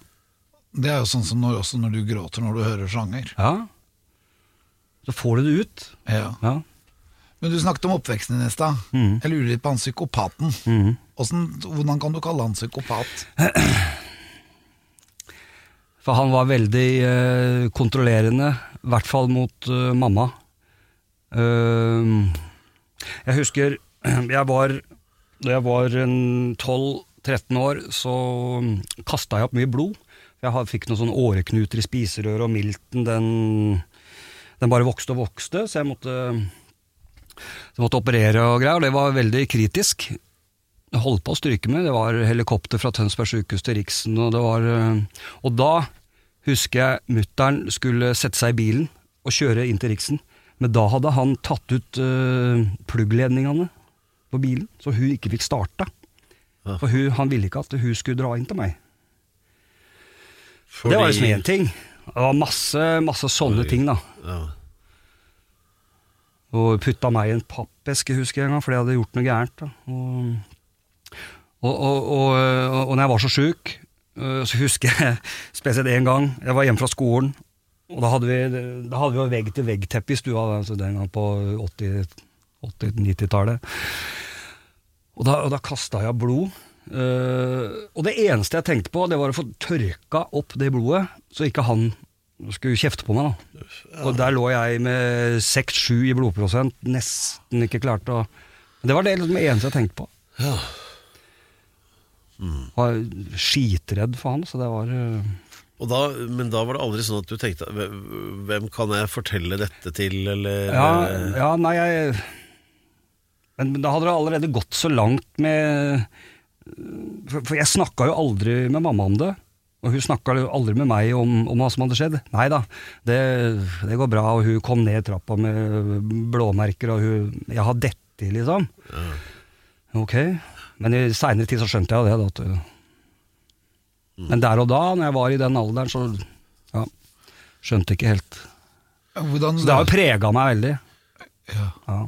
Det er jo sånn som når, også når du gråter når du hører sanger. ja. Så får du det ut. Ja. Ja. Men du snakket om oppveksten din i stad. Mm. Jeg lurer litt på han psykopaten. Mm. Hvordan, hvordan kan du kalle han psykopat? For han var veldig eh, kontrollerende, i hvert fall mot eh, mamma. Eh, jeg husker jeg var Da jeg var 12-13 år, så kasta jeg opp mye blod. Jeg fikk noen sånne åreknuter i spiserøret, og milten den, den bare vokste og vokste, så jeg måtte, jeg måtte operere og greier, og det var veldig kritisk. Jeg holdt på å stryke med. Det var helikopter fra Tønsberg sykehus til Riksen, og det var øh, Og da husker jeg mutter'n skulle sette seg i bilen og kjøre inn til Riksen, men da hadde han tatt ut uh, pluggledningene på bilen, så hun ikke fikk starta. Ja. For hun, han ville ikke at hun skulle dra inn til meg. Fordi- Det var liksom én ting. Det var masse, masse sånne Oi. ting, da. Ja. Og putta meg i en pappeske, husker jeg en gang, fordi jeg hadde gjort noe gærent. Og, og, og, og, når jeg var så sjuk, øh, så husker jeg spesielt en gang Jeg var hjemme fra skolen, og da hadde vi, da hadde vi jo vegg-til-vegg-teppe i stua altså den gang på 80 80-90-tallet. Og da, og da kasta jeg blod. Uh, og det eneste jeg tenkte på, det var å få tørka opp det blodet, så ikke han skulle kjefte på meg. da. Og der lå jeg med 6-7 i blodprosent, nesten ikke klarte å Det var det liksom eneste jeg tenkte på. Ja. Var skitredd for han, så det var Og da, men da var det aldri sånn at du tenkte "Hvem- kan jeg fortelle dette til, eller Ja, ja nei, jeg men, da hadde det allerede gått så langt med For, for jeg snakka jo aldri med mamma om det. Og hun snakka aldri med meg om, om hva som hadde skjedd. Nei da, det, det går bra. Og hun kom ned trappa med blåmerker, og hun Jeg har dette liksom. liksom. Ok. Men i seinere tid så skjønte jeg det. Da, at, Men der og da, når jeg var i den alderen, så ja, skjønte ikke helt. Hvordan, Så det har jo prega meg veldig. ja. Ja.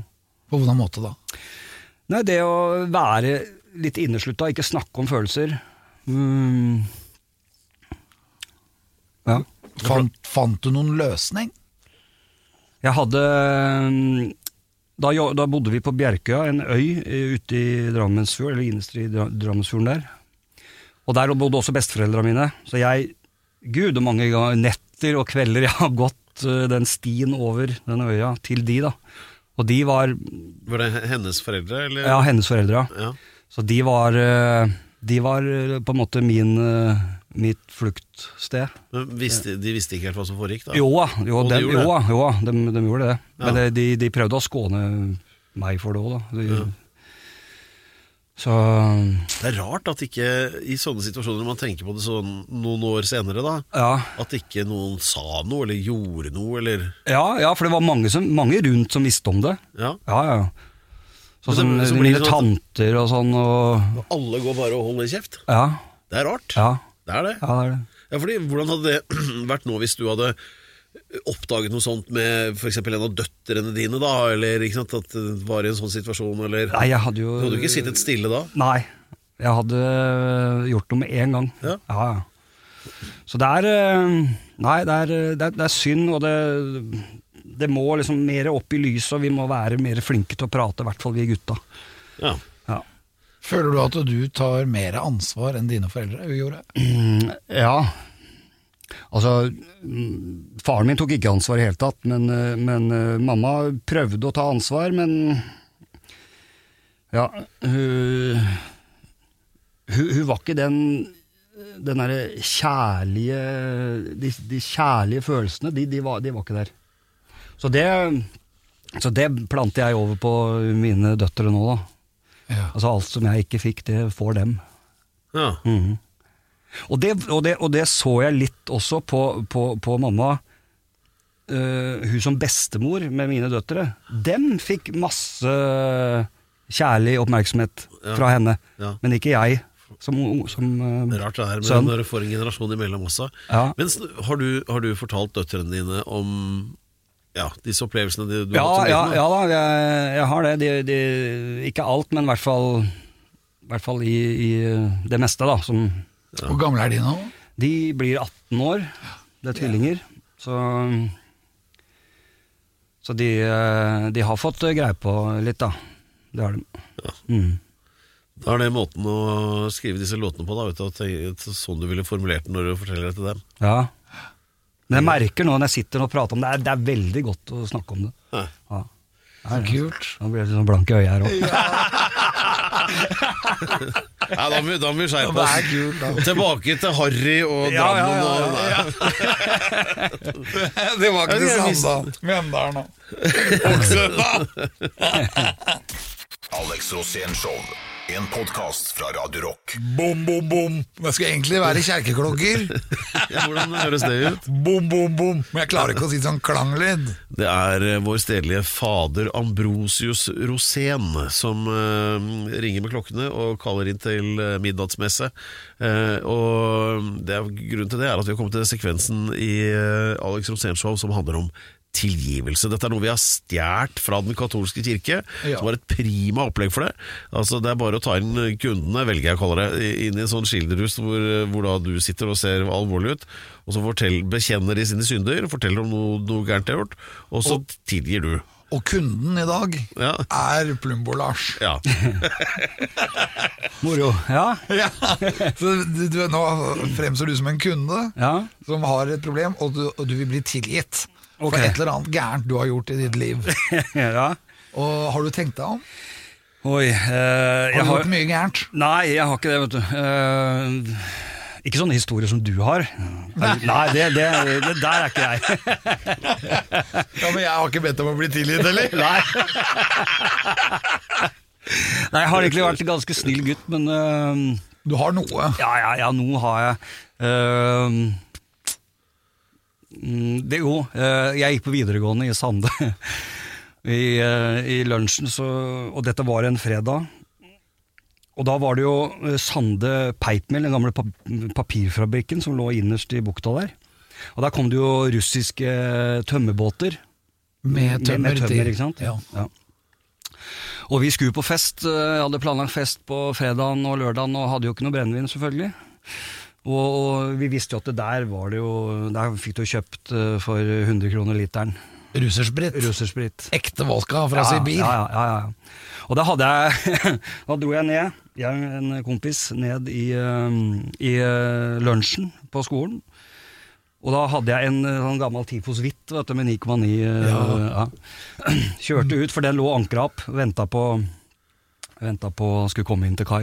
På hvordan måte da? Nei, det å være litt inneslutta, ikke snakke om følelser. Mm. Ja. Fant, fant du noen løsning? Jeg hadde mm, da, da bodde vi på Bjerkøya, en øy eh, ute i Drammensfjorden, eller innerst i Drammensfjorden der. Og der bodde også besteforeldrene mine. Så jeg Gud, hvor mange ganger, netter og kvelder jeg har gått eh, den stien over den øya til de, da. Og de var Var det hennes foreldre, eller? Ja, hennes foreldre, ja. Så de var, eh, de var eh, på en måte min, mitt fluktsted. Men visste, de visste ikke helt hva som foregikk, da? Jo da, jo, de jo, jo de, de gjorde det. Men de, de prøvde å skåne meg for det òg, da. De, Ja. Så Det er rart at ikke i sånne situasjoner, når man tenker på det sånn noen år senere, da, ja. at ikke noen sa noe, eller gjorde noe, eller ja, ja, for det var mange, som, mange rundt som visste om det. Ja. Ja, ja. Sånn som så mine sånn tanter og sånn. Og, Alle går bare og holder kjeft. ja, Det er rart. ja, Det er det. ja, det er det. Ja, fordi Hvordan hadde det vært nå hvis du hadde oppdaget noe sånt med f.eks. en av døtrene dine, da, eller ikke sant, at det var i en sånn situasjon, eller Nei, jeg hadde jo Du hadde jo ikke sittet stille da? Nei, jeg hadde gjort noe med en gang. Ja. ja. ja. Så det er eh, Nei, det er, det er, det er synd, og det, det må liksom mer opp i lyset, og vi må være mer flinke til å prate, i hvert fall vi gutta. Ja. Ja. Føler du at du tar mer ansvar enn dine foreldre gjorde? ja. Altså, mm, faren min tok ikke ansvar i det hele tatt, men, eh, men eh, mamma prøvde å ta ansvar, men ja, hun, hun, hun var ikke den den derre kjærlige de, de kjærlige følelsene, de, de, var, de var ikke der. Så det, så det planter jeg over på mine døtre nå, da. Ja. Altså alt som jeg ikke fikk, det får dem. Ja. Mhm. Og, det, og, det, og det så jeg litt også på, på, på mamma. Uh, hun som bestemor med mine døtre, dem fikk masse kjærlig oppmerksomhet Ja. fra henne. Ja. Men ikke jeg, som, som uh, rart det er men Sønn. når du får en generasjon imellom også. Ja. Men har du, har du fortalt døtrene dine om ja, disse opplevelsene du, du Ja, har hatt ja, ja da, jeg, jeg har det. De, de, ikke alt, men i hvert fall, i, hvert fall i, i det meste, da. Som, Hvor gamle er de nå? de blir 18 år, det er tvillinger. Så, så de, eh, de har fått eh, greie på litt, da. Det har de. Ja. Mm. Da er det måten å skrive disse låtene på, da, vet du, at det sånn du ville formulert den når du forteller det til dem. Ja. Men jeg merker nå når jeg sitter og prater om det, er- det er veldig godt å snakke om det. Ja. Ja. Er. Kult. Nå blir jeg litt sånn blank i øyet her òg. Ja, da må vi, da må vi skjerpe er oss. Tilbake til Harry og Ja, ja, Drammen ja, og ja, Det var ikke det samme da. Mjøndalen, òg. Alex Rosén Show. En podkast fra Radio Rock. Bom, bom, bom. Det skulle egentlig være kjerkeklokker. Ja, hvordan høres det ut? Bom, bom, bom. Men jeg klarer ikke å si sånn klanglyd. Det er eh, vår stedlige fader Ambrosius Rosén som uh, ringer med klokkene og kaller inn til eh, midnattsmesse. Eh, og det er, grunnen til det er at vi har kommet til sekvensen i uh, Alex Roséns Show som handler om tilgivelse. Dette er noe vi har stjålet fra den katolske kirke, Ja. som har et prima opplegg for det. Altså Det er bare å ta inn kundene, velger jeg å kalle det, inn i en sånn skilderhus hvor, hvor da du sitter og ser alvorlig ut, og så fortell, bekjenner de sine synder, forteller om noe, noe gærent de har gjort, og så tilgir du. Og kunden i dag Ja. er Plumbo-Lars. Ja. Moro. Ja. Ja. Så du, du, nå fremstår du som en kunde ja. som har et problem, og du, og du vil bli tilgitt Ok. for et eller annet gærent du har gjort i ditt liv. ja. Og har du tenkt deg om? Oi. eh, Har du har mye gærent? Nei, jeg har ikke det, vet du. Eh, ikke sånne historier som du har. Nei, det, det, det der er ikke jeg. Ja, Men jeg har ikke bedt om å bli tilgitt, eller? Nei. Nei, jeg har egentlig vært en ganske snill gutt, men uh, Du har noe. ja, ja, ja, noe har jeg mm, Det jo, eh, jeg gikk på videregående i Sande. I, eh, I lunsjen, så, og dette var en fredag. Og da var det jo eh, Sande Peipmel, den gamle pap papirfabrikken som lå innerst i bukta der. Og der kom det jo russiske tømmerbåter. Med tømmer, med, med tømmer ikke sant? Ja. Ja. Og vi skulle på fest, jeg hadde planlagt fest på fredagen og lørdagen, og hadde jo ikke noe brennevin, selvfølgelig. Og, og vi visste jo at det der var det jo Der fikk du kjøpt eh, for 100 kroner literen. Russersprit. Russersprit. Ekte vodka fra Ja, Sibir. Ja, ja, ja. Og da hadde jeg Da dro jeg ned, jeg og en kompis, ned i, eh, i eh, lunsjen på skolen. Og da hadde jeg en sånn gammel Tifos Hvitt med 9,9 Ja. ja. Kjørte ut, for den lå ankra opp, venta på Venta på skulle komme inn til kai.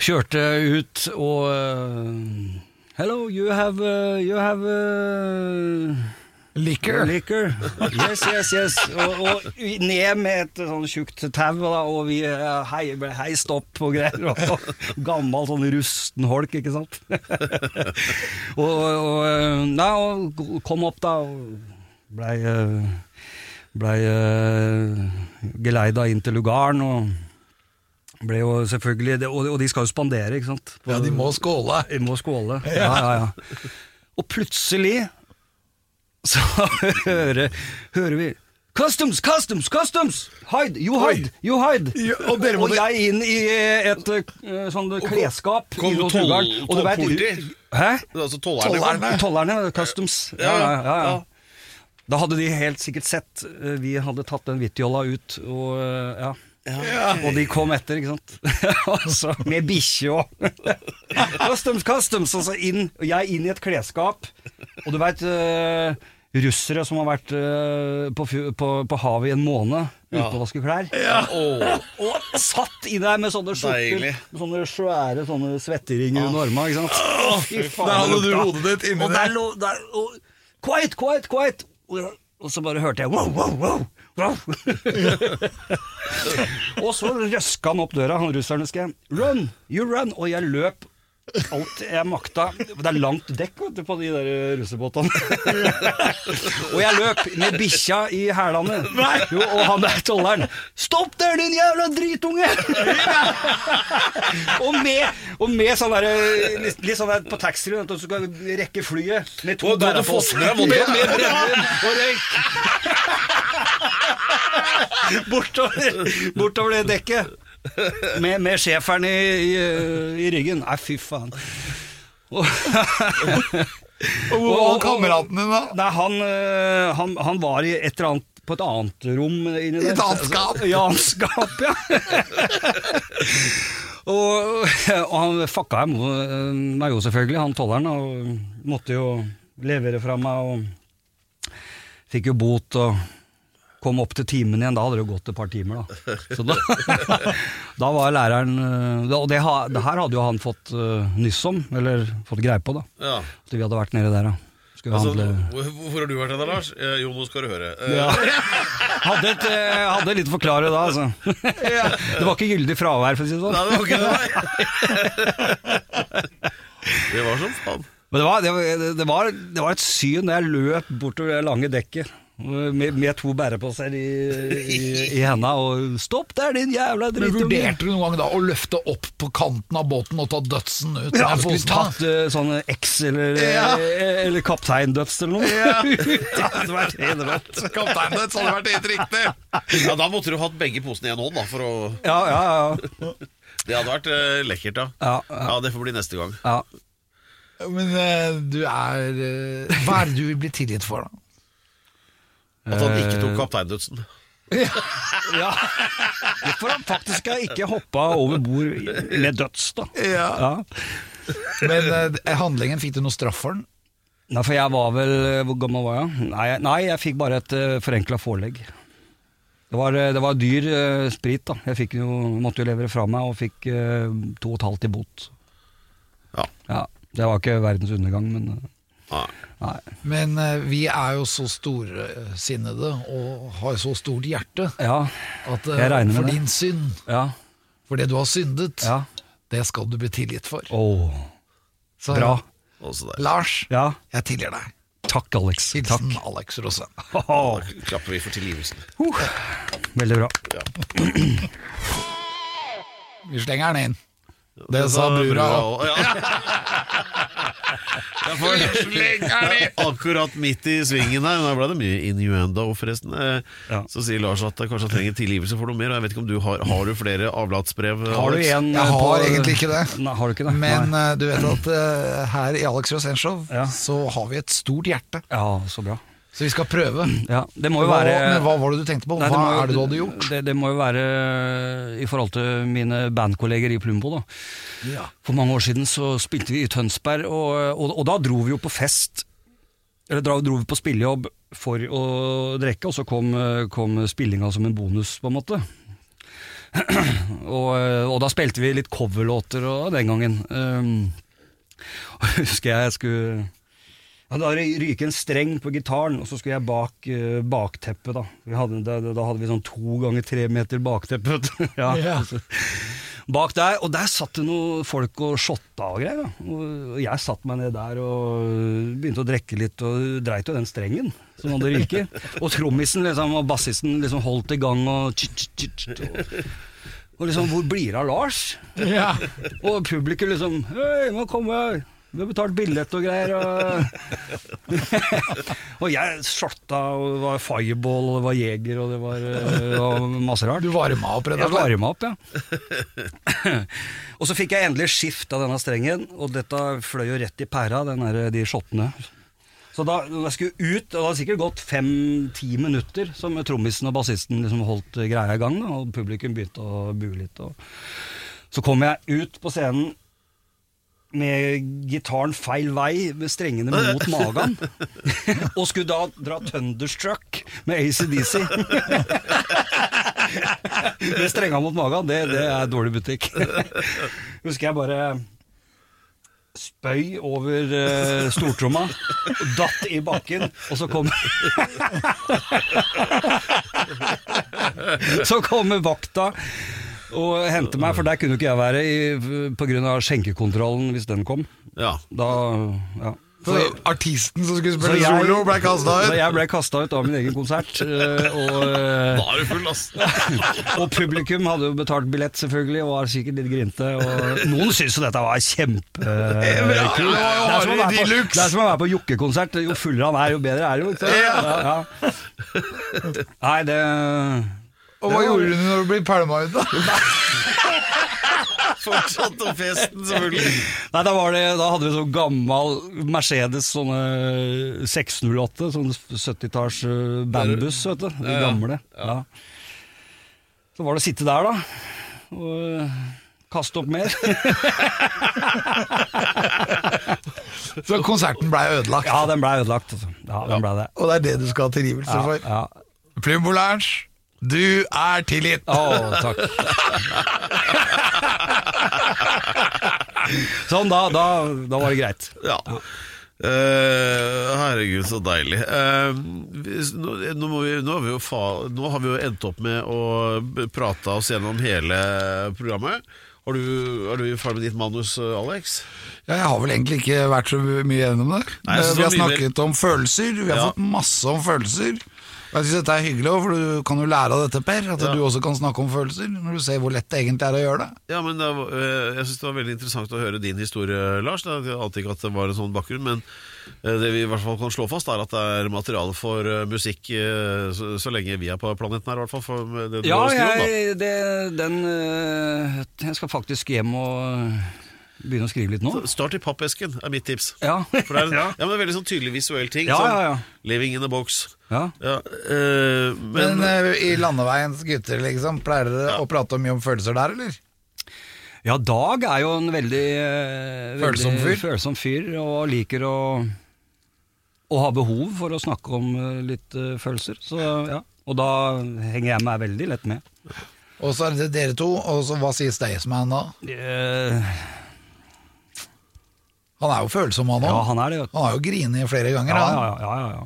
Kjørte ut og uh, Hello, you have uh, You have uh, Liquor. Liquor. Yes, yes, yes. Og, og ned med et sånn tjukt tau, og vi hei, ble heist opp og greier. Og, gammel sånn rusten holk, ikke sant. og, og, nei, og kom opp, da, og blei ble, Blei uh, geleida inn til lugaren, og ble jo selvfølgelig Og og de skal jo spandere, ikke sant. Ja, de må skåle. De må skåle. Ja, ja, ja. Og plutselig så hører, hører vi Customs, customs, customs! Hide, you hide, you hide! Ja, og må- jeg inn i et uh, sånn klesskap kom inne Tol. Og tollpoliti? Hæ? Altså tollerne. Tollerne. Customs. Ja, ja, ja, ja. ja. Da hadde de helt sikkert sett eh, Vi hadde tatt den hvittjolla ut, og eh, ja. Og de kom etter, ikke sant. altså, med bikkje og Customs, customs! Og så inn, og jeg inn i et klesskap. Og du veit russere som har vært uh, på, på, på havet i en måned uten å vaske klær. Og satt i der med sånne skjorter, med sånne svære sånne svetteringer under armene. Ikke sant? Fy faen, Der hadde du hodet ditt inni og der. der. lå, der og, quiet, quiet, quiet! Og, og så bare hørte jeg wow, wow, wow. og så røska han opp døra, han russeren husker jeg. Run! You run! Og jeg løp alt jeg makta. Det er langt dekk vet du, på de der russebåtene. og jeg løp med bikkja i hælene. Jo, og han der tolleren Stopp der, din jævla dritunge! og med, og med sånn der, litt, litt sånn der på taxfree, du skal rekke flyet med to Og brennevin og røyk. bortover, bortover det dekket. Med, med schæferen i, i, i ryggen. Nei, fy faen. Og, hvor var kameraten din, da? Nei, han, øh, han, han var i et eller annet på et annet rom I et annet skap? Ja, annet skap, ja. og, og han fucka jo meg jo selvfølgelig, han tolleren, og måtte jo levere fra meg, og fikk jo bot og kom opp til timen igjen. Da hadde det gått et par timer, da. Så da, da var læreren øh, Og det, det her hadde jo han fått øh, nyss om, eller fått greie på, da. Ja. At vi hadde vært nede der, da. Altså, hvor, har du vært der, Lars? Eh, jo, nå skal du høre. Eh, ja. hadde, et, eh, hadde litt å forklare da, altså. Det var ikke gyldig fravær, for å si det Nei, sånn. det var ikke det. Det var som faen. Men det var, det, var, det, var, det var et syn da jeg løp bortover det lange dekket. Med, med to bæreposer i, i, i henda og 'stopp der, din jævla Men drittunge'. Vurderte du noen gang da å løfte opp på kanten av båten og ta dødsen ut? Ja, skulle tatt uh, sånn X eller, Ja. eh, eller kapteindøds eller noe. det hadde vært helt rått. Kapteinen hadde vært helt riktig. Ja, Da måtte du hatt begge posene i en hånd, da. For å... Ja, ja, ja. Det hadde vært uh, lekkert, da. Ja, ja. Ja, Det får bli neste gang. ja. Men uh, du er eh, Hva er det du vil bli tilgitt for, da? At han ikke tok kapteindødsen. Ja, for han faktisk har ikke hoppa over bord med døds, da. Ja. Men eh, handlingen, fikk du noe straff for den? Nei, for jeg var vel Hvor gammel var jeg? Nei, jeg- nei jeg fikk bare et uh, forenkla forelegg. Det var, eh, det var dyr uh, sprit, da. Jeg fikk jo, måtte jo levere fra meg, og fikk uh, to og et halvt i bot. Ja. Ja, Det var ikke verdens undergang, men uh, Nei. Nei. Men eh, vi er jo så storsinnede og har så stort hjerte Ja, at eh, Jeg regner med for det. din synd, ja, for det du har syndet, ja. det skal du bli tilgitt for. Åh, Så, bra. Lars, Ja, jeg tilgir deg. takk, Alex. Takk. Alex Rosen. Da klapper vi for tilgivelsen. veldig bra. Vi slenger den inn. Det sa brura òg. akkurat midt i svingen her, nå ble det mye innuendo forresten, eh, Ja. så sier Lars at det kanskje trenger tilgivelse for noe mer. og Jeg vet ikke om du Har Har du flere avlatsbrev? Har du en Jeg eh, har på- egentlig ikke det. Nei, har du ikke det? Men Nei. eh, du vet at her i Alex Rosenshow Ja. så har vi et stort hjerte, Ja, så bra. Så vi skal prøve. Ja, det må jo Hva, være men hva var det du tenkte på? Nei, Hva må jo- er det du hadde gjort? Det, det må jo være i forhold til mine bandkolleger i Plumbo. da. Ja. For mange år siden så spilte vi i Tønsberg, og, og, og da dro vi jo på fest. Eller dra, dro vi på spillejobb for å drikke, og så kom, kom spillinga som en bonus, på en måte. og, og da spilte vi litt coverlåter og den gangen. Um, og jeg husker jeg skulle ja, Da ryker en streng på gitaren, og så skulle jeg bak uh, bakteppet. Da. Vi hadde, da Da hadde vi sånn to ganger tre meter bakteppe. ja. Ja. Bak der, og der satt det noen folk og shotta og greier. Da. Og jeg satte meg ned der og begynte å drikke litt, og dreit jo den strengen som hadde ryket. Og trommisen liksom, og bassisten liksom holdt i gang og tsk, tsk, tsk, og, og liksom, hvor blir det av Lars? Ja. Og publikum liksom Hei, kommer komme! Vi har betalt billett og greier. Og, og jeg shotta, og var fireball, og var jeger, og det var, eh, og masse rart. Du varma opp, rett Jeg og slett? varma opp, ja. og så fikk jeg endelig skift av denne strengen, og dette fløy jo rett i pæra, den der, de shottene. Så da da jeg skulle ut, og det hadde sikkert gått fem-ti minutter som trommisen og bassisten liksom holdt greia i gang, da, og publikum begynte å bue litt. Og så kom jeg ut på scenen med gitaren feil vei, med strengene mot magen, og skulle da dra Thunderstruck med ACDC. Med strenga mot magen, det, det er dårlig butikk. Husker jeg bare spøy over uh, stortromma, datt i bakken, og så kom Så kommer vakta og hente meg, for der kunne ikke jeg være pga. på grunn av skjenkekontrollen hvis den kom. Ja. Da, ja. Så artisten som skulle spille jeg- solo, ble kasta Så ut. jeg ble kasta ut av min egen konsert. øh, Og, øh, Da er du full, ass. og publikum hadde jo betalt billett, selvfølgelig, og var sikkert litt grinte. Og noen syntes jo dette var kjempekult. det det, er som å være på- det er som å være på Jokke-konsert. Jo fullere han er, jo bedre er det jo. Ikke? Ja, ja. Nei, det Og hva gjorde du når du ble pælma ut, da? Fortsatt om festen, selvfølgelig. Nei, da, var det, da hadde vi sånn gammel Mercedes sånne 608, sånn 70-talls Bambus, bandbuss, vet du. De Ja, ja. gamle. Ja. Så var det å sitte der, da. Og øh, kaste opp mer. Så konserten blei ødelagt. Ja, den blei ødelagt. Altså. Ja, den ble det. Og det er det du skal ha tilgivelse Ja, for. ja. Plumbo Lounge, du er tilgitt. Å, takk. sånn, da, da, da var det greit. Ja. Uh, herregud, så deilig. Uh, hvis- nå, nå, må vi, nå, har vi jo fa, nå har vi jo endt opp med å prate oss gjennom hele programmet. Har du, er du ferdig med ditt manus, Alex? Ja, jeg har vel egentlig ikke vært så mye gjennom det. Nei, vi har snakket om følelser, vi har Ja. fått masse om følelser. Jeg synes dette er hyggelig, for du kan jo lære av dette, Per. At Ja. du også kan snakke om følelser, når du ser hvor lett det egentlig er å gjøre det. Ja, men det, eh, Jeg synes det var veldig interessant å høre din historie, Lars. Det- er alltid ikke at det var en sånn bakgrunn, men eh, det vi i hvert fall kan slå fast, er at det er materiale for eh, musikk så, så lenge vi er på planeten her, i hvert fall. For det du Ja, jeg, det, den Jeg skal faktisk hjem og begynne å skrive litt nå. Start i pappesken, er mitt tips. Ja. For det er, Ja. ja. men det er veldig sånn tydelig visuell ting. Ja, sånn ja, ja. Living in a box. Ja. Ja, øh, men, Men, øh, i Landeveiens gutter, liksom, pleier dere å prate mye om følelser der, eller? Ja, Dag er jo en veldig, øh, Følsom veldig fyr. følsom fyr, og liker å, og ha behov for å snakke om litt uh, følelser. Så, ja. Og da henger jeg meg veldig lett med. Og så er det dere to, og så hva sier Staysman da? Eh, Han er jo følsom, han òg. ja, han er det. Han har jo grinet flere ganger. Ja, han. ja, ja, ja, ja.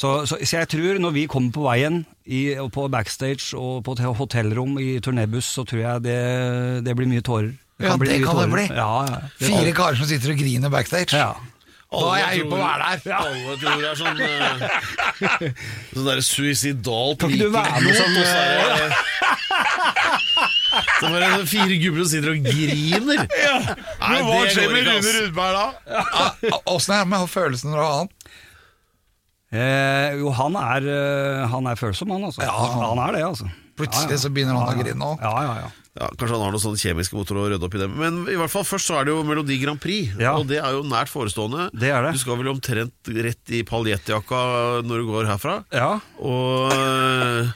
Så, så, så jeg tror når vi kommer på veien i, på backstage og på et hotellrom i turnébuss, så tror jeg det, det blir mye tårer. Ja, det kan det tårer. bli. Ja, ja. Det- Fire karer som sitter og griner backstage. Ja. Da er jeg hypp på å være der. Alle tror det er sånn uh, Sånn der suicidalt Kan ikke du være med sånn, og så var det- fire gubber som sitter og griner. Nei, hva skjer med Rune. Rudberg da? Ja, Åssen er det med følelsen når du har han? Eh, jo, han er, eh, han er følsom, han altså. Ja, han- han er det, altså. Plutselig så begynner han å grine òg. Ja, ja, ja. Ja, Kanskje han har noen sånne kjemiske motorer å rydde opp i det. Men i hvert fall først så er det jo Melodi Grand Prix, Ja. og det er jo nært forestående. Det er det. Du skal vel omtrent rett i paljettjakka når du går herfra. Ja, Og øh,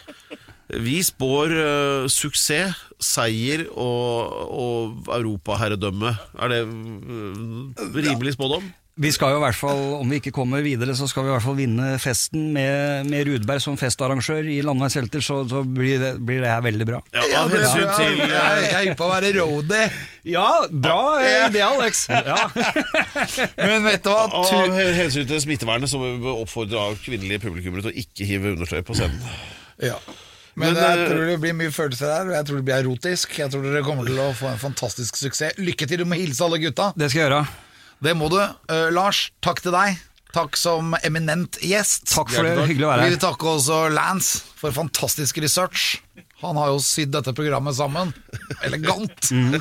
vi spår øh, suksess, seier og, og europaherredømme. Er det øh, rimelig spådom? Vi skal jo i hvert fall, om vi ikke kommer videre, så skal vi i hvert fall vinne festen med, med Rudberg som festarrangør i Landveis Helter, så, så blir, det, blir det her veldig bra. Ja, Av hensyn til Jeg jeg er hypp på å være roadie, Ja, bra idé, Alex. Ja. men vet du hva? Av hensyn til smittevernet så må vi oppfordre kvinnelige publikummere til å ikke hive undertøy på scenen. ja. Men, Men, jeg eh, tror det blir mye følelser her, og jeg tror det blir erotisk. Jeg tror dere kommer til å få en fantastisk suksess. Lykke til, du må hilse alle gutta. Det skal jeg gjøre. Det må du. Uh, Lars, takk til deg. Takk som eminent gjest. Takk for det. Hyggelig å være her. Vi vil takke også Lance for fantastisk research. Han har jo sydd dette programmet sammen. Elegant. Mm.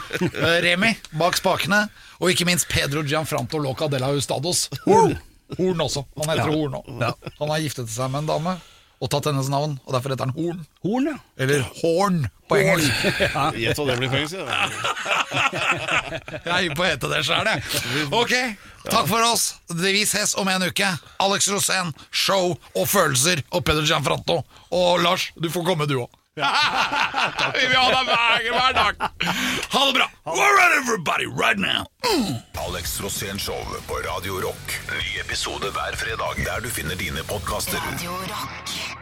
Remi bak spakene. Og ikke minst Pedro Gianfranto Loca de la Hustados. Horn! Horn også. Han heter Horn nå. Han har giftet seg med en dame og tatt hennes navn, og derfor heter han Horn. Horn, ja. Eller Horn på engelsk. Gjett hva det blir på engelsk. Ja. Jeg er hypp på å hete det sjøl, jeg. Ok, takk for oss. Vi ses om en uke. Alex Rosén, show og følelser og Pedro Gianfranto. Og Lars, du får komme du òg. Vi vil ha deg hver, hver dag. Ha det bra. All right, everybody, right now. Alex Rosén Show på Radio Rock. Ny episode hver fredag der du finner dine podkaster. Radio Rock.